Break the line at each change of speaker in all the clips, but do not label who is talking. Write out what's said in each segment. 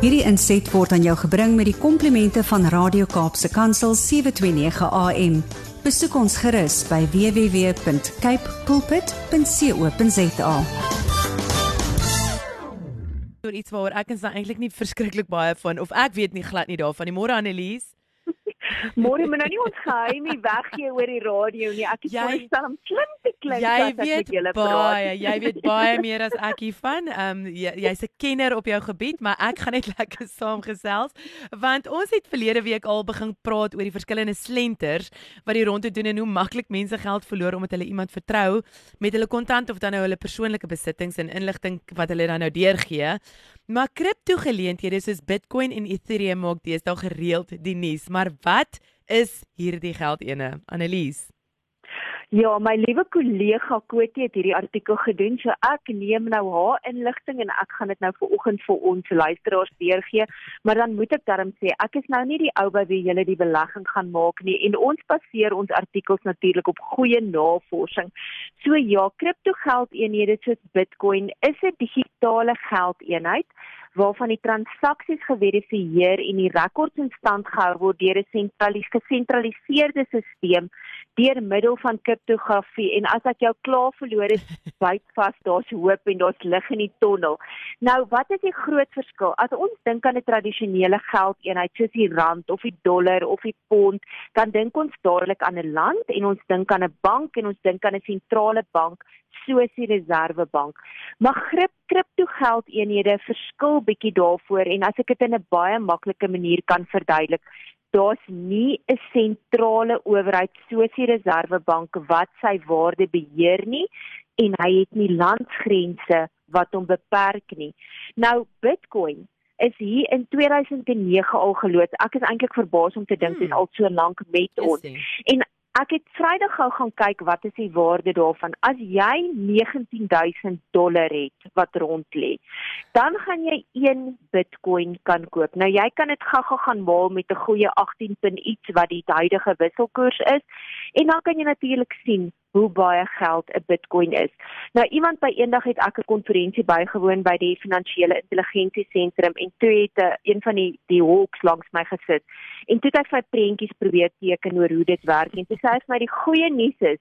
Hierdie inset word aan jou gebring met die komplimente van Radio Kaapse Kansel 729 AM. Besoek ons gerus by www.cape pulpit.co.za.
oor iets waaroor ek is eintlik nie verskriklik baie van of ek weet nie glad nie daarvan. Môre Annelies.
Môre moet nou nie ons geheimie weggee oor die radio nie. Ek het
Jy-
voorstel om slim te klink
Jy
as ek met julle
baie,
praat.
jy weet baie meer as ek hiervan. Ehm um, jy, jy's 'n kenner op jou gebied, maar ek gaan net lekker saamgesels want ons het verlede week al begin praat oor die verskillende slenters wat die rondte doen en hoe maklik mense geld verloor omdat hulle iemand vertrou met hulle kontant of dan nou hulle persoonlike besittings en inligting wat hulle dan nou deurgee. Maar kriptogeleenthede soos Bitcoin en Ethereum maak deesdae gereeld die nuus. Maar wat is hierdie geldene, Annelies?
Ja, my liewe kollega Kotie het hierdie artikel gedoen, so ek neem nou haar inligting en ek gaan dit nou vir oggend vir ons luisteraars deurgee, maar dan moet ek darm sê ek is nou nie die ou by wie julle die belegging gaan maak nie en ons baseer ons artikels natuurlik op goeie navorsing. So ja, kriptogeldeenhede soos Bitcoin is 'n digitale geldeenheid waarvan die transaksies geverifieer en die rekords in stand gehou word deur 'n sentralis gesentraliseerde stelsel deur middel van kriptografie en as ek jou klaar verloor het, byt vas, daar's hoop en daar's lig in die tonnel. Nou, wat is die groot verskil? As ons dink aan 'n tradisionele geldeenheid soos die rand of die dollar of die pond, dan dink ons dadelik aan 'n land en ons dink aan 'n bank en ons dink aan 'n sentrale bank soos die Reserwebank. Maar grip kriptogeldeenhede verskil bietjie daarvoor en as ek dit in 'n baie maklike manier kan verduidelik, daar's nie 'n sentrale owerheid soos die Reserwebank wat sy waarde beheer nie en hy het nie landsgrense wat hom beperk nie. Nou Bitcoin is hier in 2009 al geloods. Ek is eintlik verbaas om te dink dit
Hmm.
al so lank met ons. En ek het Vrydag gou gaan kyk wat is die waarde daarvan. As jy 19000 dollar het wat rond lê, dan gaan jy 1 Bitcoin kan koop. Nou jy kan dit gou-gou gaan maal met 'n goeie 18 punt iets wat die huidige wisselkoers is en dan kan jy natuurlik sien hoe baie geld 'n Bitcoin is. Nou iemand by eendag het ek 'n konferensie bygewoon by die finansiële intelligensie sentrum en toe het 'n een van die die hawks langs my gesit en toe het hy sy prentjies probeer teken oor hoe dit werk en toe sê hy vir my die goeie nuus is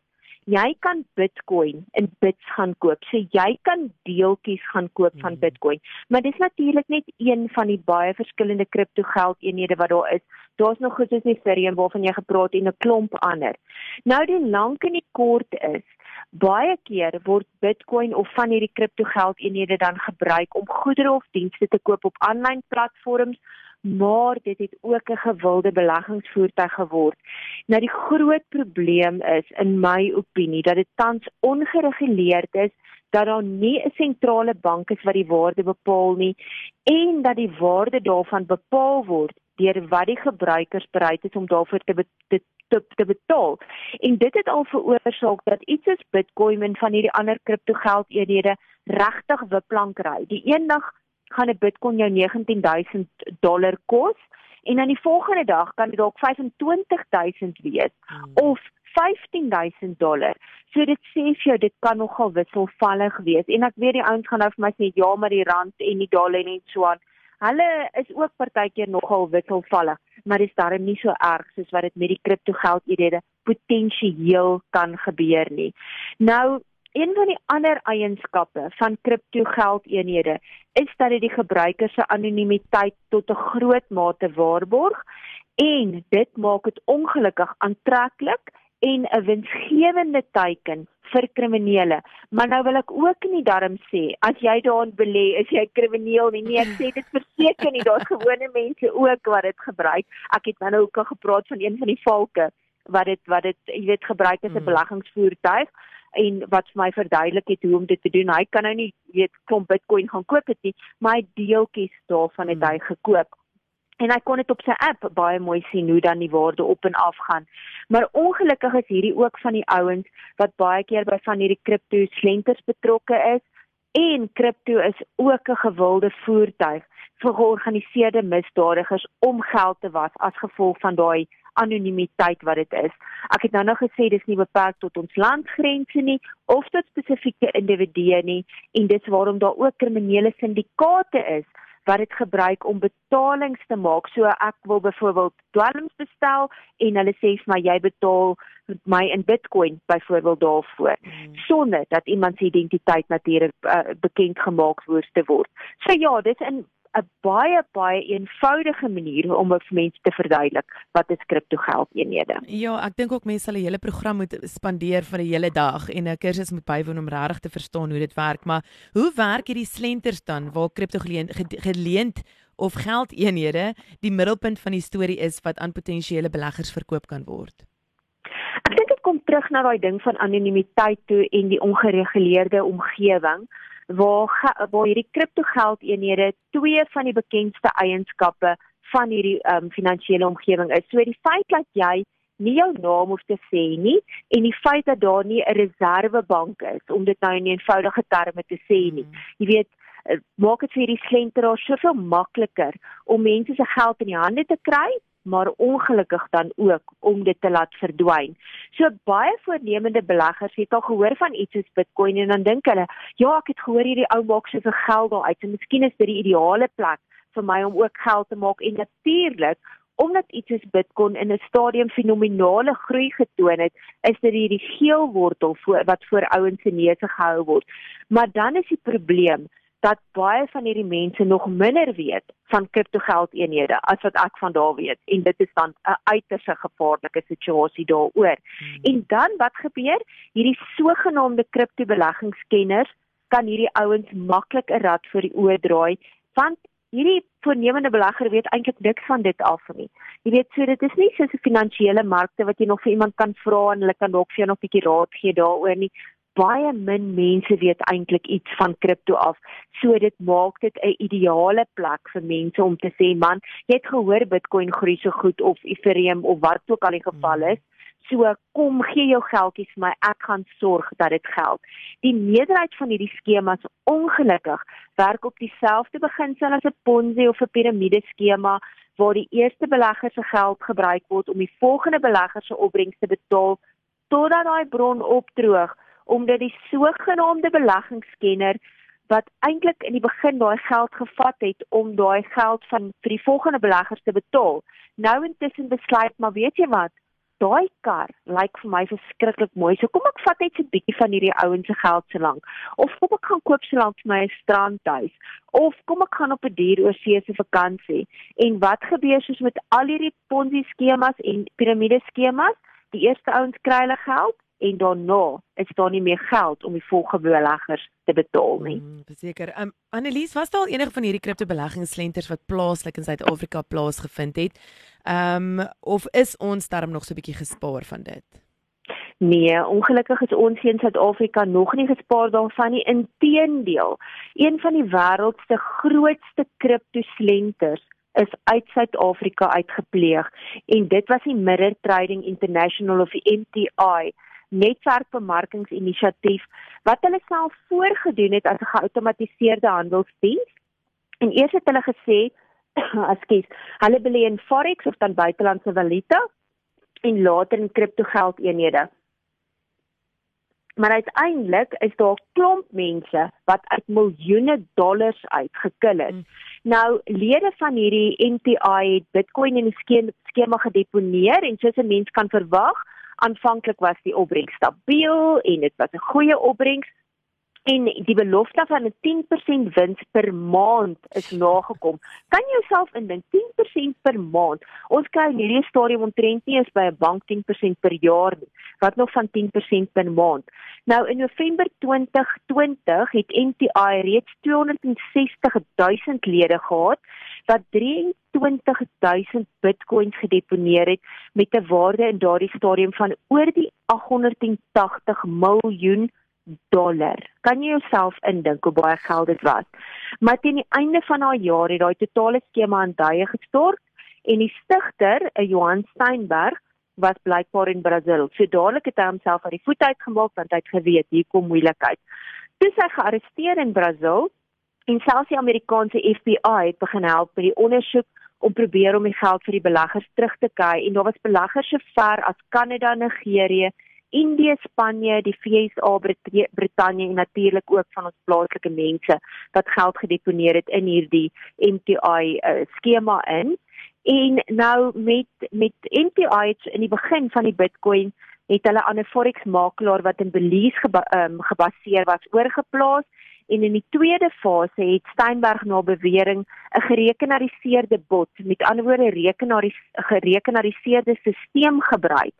jy kan Bitcoin in bits gaan koop. So jy kan deeltjies gaan koop van
Hmm.
Bitcoin. Maar dis natuurlik net een van die baie verskillende kriptogeldeenhede wat daar is. Daar's nog goed soos Ethereum waarvan jy gepraat het en 'n klomp ander. Nou die lank en die kort is baie keer word Bitcoin of van hierdie kriptogeldeenhede dan gebruik om goedere of dienste te koop op aanlyn platforms maar dit het ook 'n gewilde beleggingsvoertuig geword. Nou die groot probleem is in my opinie dat dit tans ongereguleerd is dat daar nie 'n sentrale bank is wat die waarde bepaal nie en dat die waarde daarvan bepaal word deur wat die gebruikers bereid is om daarvoor te be te, te betaal. En dit het al veroorsaak dat iets soos Bitcoin en van hierdie ander kriptogeldeenhede regtig wipplank ry. Die eendag gaan 'n Bitcoin jou 19000 dollar kos en dan die volgende dag kan dit dalk 25000 wees
Hmm.
of 15000 dollar. So dit sê vir jou dit kan nogal wisselvallig wees. En ek weet die ouens gaan nou vir my sê ja, maar die rand en die dollar en so aan. Hulle is ook partykeer nogal wisselvallig, maar dit is darem nie so erg soos wat dit met die kriptogeldeenhede potensieel kan gebeur nie. Nou Een van die ander eienskappe van kriptogeldeenhede is dat dit die gebruiker se anonimiteit tot 'n groot mate waarborg en dit maak dit ongelukkig aantreklik en 'n winsgewende teiken vir kriminele. Maar nou wil ek ook nie darm sê as jy daarin belê, is jy krimineel nie. Nee, ek sê dit verseker nie. Daar's gewone mense ook wat dit gebruik. Ek het nou ook al gepraat van een van die valke wat dit wat dit jy weet gebruik as 'n
Hmm.
beleggingsvoertuig en wat vir my verduidelik het hoe om dit te doen. Hy kan nou nie weet klomp Bitcoin gaan koop het nie, maar hy deeltjies daarvan het
Hmm.
hy gekoop. En hy kon dit op sy app baie mooi sien hoe dan die waarde op en af gaan. Maar ongelukkig is hierdie ook van die ouens wat baie keer by van hierdie kripto slenters betrokke is en kripto is ook 'n gewilde voertuig vir georganiseerde misdadigers om geld te was as gevolg van daai anonimiteit wat dit is. Ek het nou nog gesê dis nie beperk tot ons landsgrense nie of tot spesifieke individue nie en dis waarom daar ook kriminele syndikaate is wat dit gebruik om betalings te maak. So ek wil byvoorbeeld dwelms bestel en hulle sê vir my jy betaal my in Bitcoin byvoorbeeld daarvoor hmm. sonder dat iemand se identiteit natuurlik uh, bekend gemaak word te word. So ja, dis 'n 'n baie baie eenvoudige manier om vir mense te verduidelik wat is kriptogeld eenhede.
Ja, ek dink ook mense sal 'n hele program moet spandeer vir 'n hele dag en 'n kursus moet bywoon om regtig te verstaan hoe dit werk, maar hoe werk hierdie slenters dan waar kripto geleend of geldeenhede die middelpunt van die storie is wat aan potensiële beleggers verkoop kan word?
Ek dink dit kom terug na daai ding van anonimiteit toe en die ongereguleerde omgewing waar waar hierdie kriptogeldeenhede twee van die bekendste eienskappe van hierdie um, finansiële omgewing is. So die feit dat jy nie jou naam hoef te sê nie en die feit dat daar nie 'n reservebank is om dit nou in eenvoudige terme te sê nie. Hmm. Jy weet eh, maak dit vir hierdie slenteraars soveel makliker om mense se geld in die hande te kry maar ongelukkig dan ook om dit te laat verdwyn. So baie voornemende beleggers het al gehoor van iets soos Bitcoin en dan dink hulle, ja, ek het gehoor hierdie ou maak soveel geld daar uit. En miskien is dit die ideale plek vir my om ook geld te maak en natuurlik omdat iets soos Bitcoin in 'n stadium fenominale groei getoon het, is dit hierdie geel wortel voor wat voor ouens se neuse gehou word. Maar dan is die probleem dat baie van hierdie mense nog minder weet van kriptogeldeenhede as wat ek van daar weet en dit is dan 'n uiters gevaarlike situasie daaroor. Hmm. En dan wat gebeur? Hierdie sogenaamde kriptobeleggingskenners kan hierdie ouens maklik 'n rad vir die oë draai want hierdie voornemende belegger weet eintlik niks van dit af nie. Jy weet so dit is nie soos 'n finansiële markte wat jy nog vir iemand kan vra en hulle kan dalk vir jou nog 'n bietjie raad gee daaroor nie baie min mense weet eintlik iets van kripto af. So dit maak dit 'n ideale plek vir mense om te sê man, jy het gehoor Bitcoin groei so goed of Ethereum of wat ook al die geval is. So kom gee jou geldjies vir my, ek gaan sorg dat dit geld. Die meerderheid van hierdie skemas ongelukkig werk op dieselfde beginsel as 'n Ponzi of 'n piramide skema waar die eerste belegger se geld gebruik word om die volgende belegger se opbrengs te betaal totdat daai bron opdroog omdat die sogenaamde beleggingskenner wat eintlik in die begin daai geld gevat het om daai geld van vir die volgende beleggers te betaal, nou intussen besluit maar weet jy wat, daai kar lyk vir my verskriklik mooi. So kom ek vat net so 'n bietjie van hierdie ouens se geld se lank. Of kom ek gaan koop so lank vir my 'n strandhuis of kom ek gaan op 'n duur oorsee se vakansie. En wat gebeur soos met al hierdie Ponzi skemas en piramide skemas? Die eerste ouens kry hulle geld en daarna is daar nie meer geld om die volgende beleggers te betaal nie.
Mm, Beseker. Um Annelies, was daar al enige van hierdie kriptobeleggingsslenters wat plaaslik in Suid-Afrika plaasgevind het? Um of is ons darm nog so 'n bietjie gespaar van dit?
Nee, ongelukkig is ons hier in Suid-Afrika nog nie gespaar daarvan nie. Inteendeel, een van die wêreld se grootste kriptoslenters is uit Suid-Afrika uitgepleeg en dit was die Mirror Trading International of die MTI netwerkbemarkingsinisiatief wat hulle self voorgedoen het as 'n geautomatiseerde handelsdiens. En eers het hulle gesê, ekskuus, hulle belê in forex of dan buitelandse valuta en later in kriptogeldeenhede. Maar uiteindelik is daar 'n klomp mense wat uit miljoene dollars uitgekil het. Hmm. Nou lede van hierdie NTI het Bitcoin in die skema gedeponeer en soos 'n mens kan verwag, aanvanklik was die opbrengs stabiel en dit was 'n goeie opbrengs en die belofte van 'n 10% wins per maand is nagekom. Kan jy jouself indink 10% per maand? Ons kry in hierdie stadium omtrent nie eens by 'n bank 10% per jaar nie. Wat nog van 10% per maand? Nou in November 2020 het NTI reeds 260 000 lede gehad wat 23000 bitcoins gedeponeer het met 'n waarde in daardie stadium van oor die 880 miljoen dollar. Kan jy jouself indink hoe baie geld dit was? Maar teen die einde van daai jaar het daai totale skema aan duie gestort en die stigter, 'n Johan Steinberg, was blykbaar in Brasil. So dadelik het hy homself uit die voet uitgemaak want hy het geweet hier kom moeilikheid. Toe hy gearresteer in Brasil En selfs die Amerikaanse FBI het begin help by die ondersoek om probeer om die geld vir die beleggers terug te kry en daar was beleggers so ver as Kanada, Nigerië Indië, Spanje, die VSA, Brittanje en natuurlik ook van ons plaaslike mense wat geld gedeponeer het in hierdie MTI uh, skema in. En nou met met MTI in die begin van die Bitcoin het hulle aan 'n forex makelaar wat in Belize geba um, gebaseer was oorgeplaas en in die tweede fase het Steinberg na bewering 'n gerekenariseerde bot met ander woorde rekenaris gerekenariseerde stelsel gebruik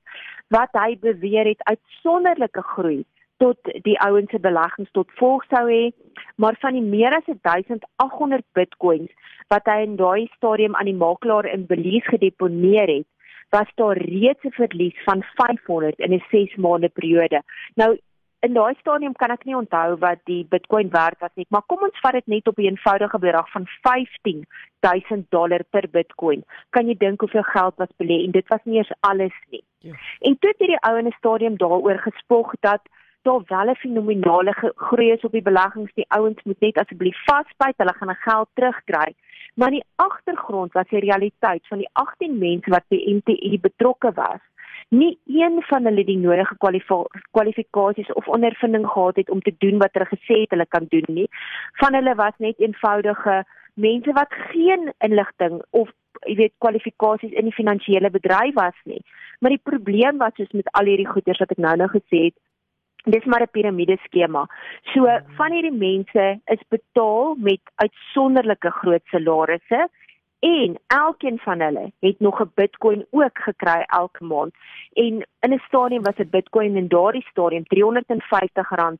wat hy beweer het uitsonderlike groei tot die ouens se beleggings tot volg sou hê maar van die meer as 1800 bitcoins wat hy in daai stadium aan die makelaar in Belize gedeponeer het was daar reeds 'n verlies van 500 in 'n 6 maande periode. Nou in daai stadium kan ek nie onthou wat die Bitcoin werd was nie, maar kom ons vat dit net op 'n eenvoudige bedrag van 15000 dollar per Bitcoin. Kan jy dink hoeveel geld was belê en dit was nie eers alles nie. Ja. En toe het hierdie ou in 'n stadium daaroor gespog dat daar wel 'n fenominale groei is op die beleggings. Die ouens moet net asseblief vasbyt, hulle gaan hulle geld terugkry. Maar die agtergrond was die realiteit van die 18 mense wat by MTI betrokke was. Nie een van hulle die nodige kwalifikasies of ondervinding gehad het om te doen wat hulle gesê het hulle kan doen nie. Van hulle was net eenvoudige mense wat geen inligting of jy weet kwalifikasies in die finansiële bedryf was nie. Maar die probleem was soos met al hierdie goeders wat ek nou-nou gesê het, dis maar 'n piramideskema. So hmm. van hierdie mense is betaal met uitsonderlike groot salarisse en elkeen van hulle het nog 'n Bitcoin ook gekry elke maand. En in 'n stadium was 'n Bitcoin in daardie stadium R350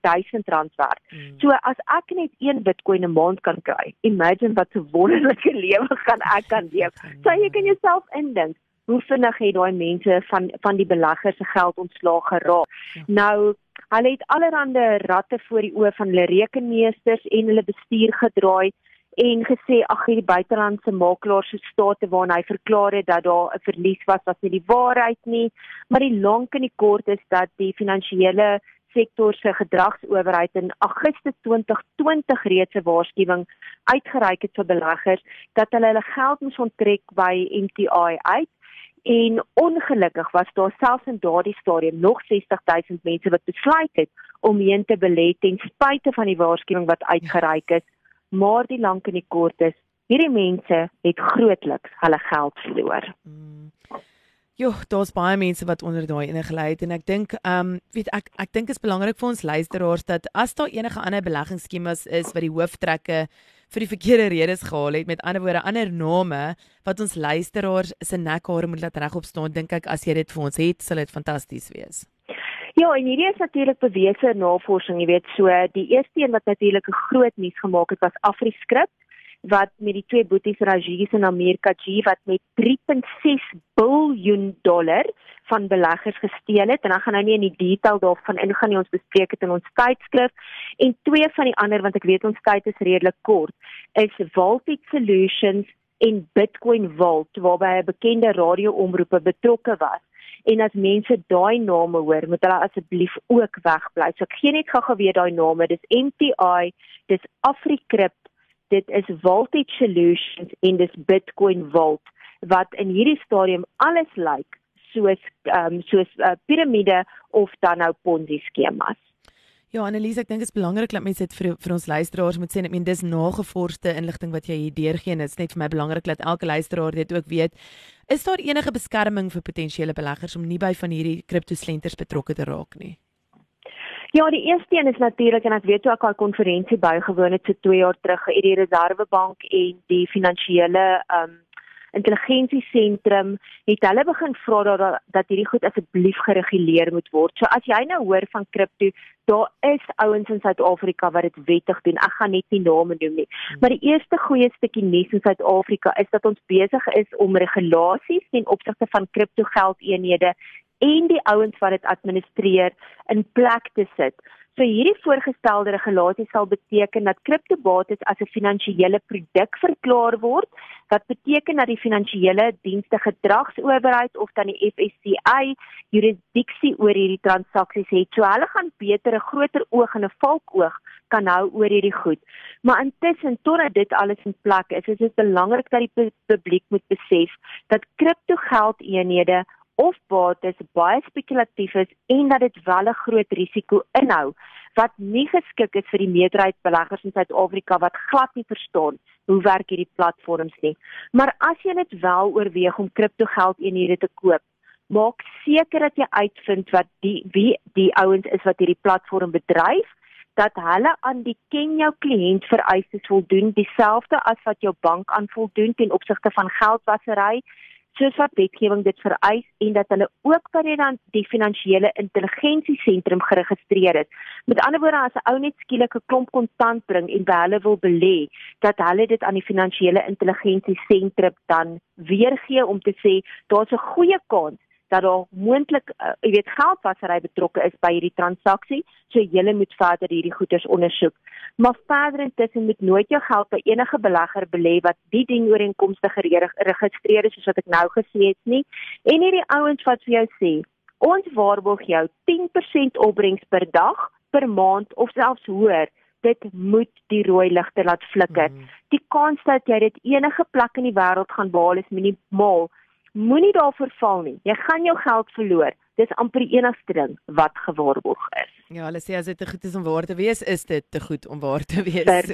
1000 rand werd. Hmm. So as ek net een Bitcoin 'n maand kan kry, imagine wat 'n wonderlike lewe gaan ek kan leef. So jy kan jouself indink hoe vinnig het daai mense van van die beleggers se geld ontslaag geraak. Ja. Nou, hulle het allerlei ratte voor die oë van hulle rekenmeesters en hulle bestuur gedraai en gesê ag hierdie buitelandse makelaars se state waarna hy verklaar het dat daar 'n verlies was wat nie die waarheid nie, maar die lank en die kort is dat die finansiële sektor se gedragsowerheid in Augustus 2020 reeds 'n waarskuwing uitgereik het vir beleggers dat hulle hulle geld moes onttrek by MTI uit. En ongelukkig was daar selfs in daardie stadium nog 60000 mense wat besluit het om heen te belê ten spyte van die waarskuwing wat uitgereik is maar die lank en die kort is hierdie mense het grootliks hulle geld verloor mm.
Jo, daar's baie mense wat onder daai ene gelei het en ek dink, ehm, um, weet ek ek dink is belangrik vir ons luisteraars dat as daar enige ander beleggingsskemas is wat die hooftrekke vir die verkeerde redes gehaal het. Met ander woorde, ander name wat ons luisteraars se nekhare moet laat regop staan, dink ek as jy dit vir ons het, sal dit fantasties wees.
Ja, en hierdie is natuurlik bewese navorsing, jy weet, so die eerste een wat natuurlik 'n groot nuus gemaak het was AfriScript wat met die twee boeties Rajies in Amerika G wat met 3.6 miljard dollar van beleggers gesteel het. En dan gaan nou nie in die detail daarvan ingaan nie ons bespreek dit in ons tydskrif. En twee van die ander want ek weet ons tyd is redelik kort is Voltage Solutions en Bitcoin Vault waarby 'n bekende radio-omroepe betrokke was en as mense daai name hoor moet hulle asseblief ook wegbly so ek gee net gou-gou weer daai name dis MTI dis AfriCrypt dit is Voltage Solutions en dis Bitcoin Vault wat in hierdie stadium alles lyk like, soos ehm um, soos 'n uh, piramide of dan nou Ponzi skemas.
Ja, Annelies, ek dink dit is belangrik dat mense dit vir vir ons luisteraars moet sê. Ek meen dis nagevorsde inligting wat jy hier deurgee en dit is net vir my belangrik dat elke luisteraar dit ook weet. Is daar enige beskerming vir potensiële beleggers om nie by van hierdie kriptoslenters betrokke te raak nie?
Ja, die eerste een is natuurlik en ek weet toe ek al konferensie bygewoon het so 2 jaar terug, uit die Reservebank en die finansiële ehm um, intelligensiesentrum het hulle begin vra dat dat hierdie goed asseblief gereguleer moet word. So as jy nou hoor van kripto, daar is ouens in Suid-Afrika wat dit wettig doen. Ek gaan net nie name noem nie. Maar die eerste goeie stukkie nuus in Suid-Afrika is dat ons besig is om regulasies ten opsigte van kripto geldeenhede en die ouens wat dit administreer in plek te sit. So hierdie voorgestelde regulasie sal beteken dat kriptobates as 'n finansiële produk verklaar word, wat beteken dat die finansiële dienste gedragsowerheid of dan die FSCA jurisdiksie oor hierdie transaksies het. So hulle gaan beter 'n groter oog en 'n valkoog kan hou oor hierdie goed. Maar intussen totdat dit alles in plek is, is dit belangrik dat die publiek moet besef dat kriptogeldeenhede of bates baie spekulatief is en dat dit wel 'n groot risiko inhou wat nie geskik is vir die meerderheid beleggers in Suid-Afrika wat glad nie verstaan hoe werk hierdie platforms nie. Maar as jy net wel oorweeg om kriptogeld eenhede te koop, maak seker dat jy uitvind wat die wie die ouens is wat hierdie platform bedryf dat hulle aan die ken jou kliënt vereistes voldoen dieselfde as wat jou bank aan voldoen ten opsigte van geldwasery soos wat wetgewing dit vereis en dat hulle ook by die, die finansiële intelligensie sentrum geregistreer is. Met ander woorde as 'n ou net skielik 'n klomp kontant bring en by hulle wil belê, dat hulle dit aan die finansiële intelligensie sentrum dan weergee om te sê daar's 'n goeie kans dat daar moontlik uh, jy weet geldwasery betrokke is by hierdie transaksie, so jy moet verder hierdie goederes ondersoek. Maar verder intussen moet nooit jou geld by enige belegger belê wat die ding ooreenkomstig geregistreer is soos wat ek nou gesê het nie. En hierdie ouens wat vir jou sê, ons waarborg jou 10% opbrengs per dag, per maand of selfs hoër dit moet die rooi ligte laat flikker. Mm. Die kans dat jy dit enige plek in die wêreld gaan behaal is minimaal moenie daarvoor val nie. Jy gaan jou geld verloor. Dis amper die enigste ding wat gewaarborg is.
Ja, hulle sê as dit te goed is om waar te wees, is dit te goed om waar te wees.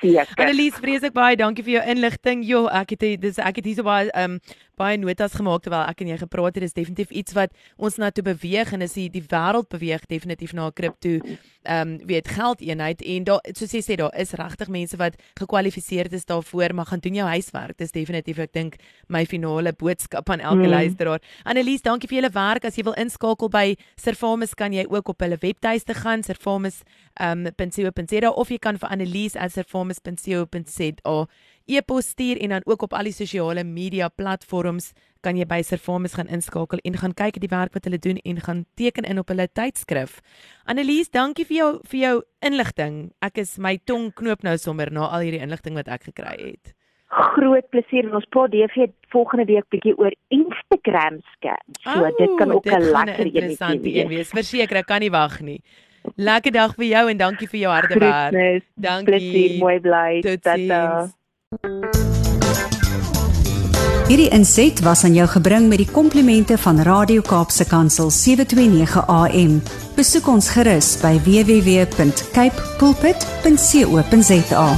Seker.
Annelies, vreeslik baie dankie vir jou inligting. Jo, ek het dis ek het hier so baie ehm um, baie notas gemaak terwyl ek en jy gepraat het. Dis definitief iets wat ons na toe beweeg en is die, die wêreld beweeg definitief na 'n kripto ehm um, weet geld eenheid en daar soos jy sê daar is regtig mense wat gekwalifiseerd is daarvoor, maar gaan doen jou huiswerk. Dis definitief ek dink my finale boodskap aan elke mm. luisteraar. Annelies, dankie vir julle werk. As jy wil inskakel by Servamus kan jy ook op hulle webtuiste gaan servamus.co.za um, of jy kan vir annelies@servamus.co.za e-pos stuur en dan ook op al die sosiale media platforms kan jy by Servamus gaan inskakel en gaan kyk die werk wat hulle doen en gaan teken in op hulle tydskrif. Annelies, dankie vir jou vir jou inligting. Ek is my tong knoop nou sommer na al hierdie inligting wat ek gekry het
groot plesier en ons praat DV volgende week bietjie oor Instagram scams. So oh, dit kan ook 'n lekker
een wees. Verseker, ek kan nie wag nie. Lekker dag vir jou en dankie vir jou harde werk.
Dankie. Plesier, mooi bly.
Tata.
Hierdie inset was aan jou gebring met die komplimente van Radio Kaapse Kansel 729 AM. Besoek ons gerus by www.cape pulpit.co.za.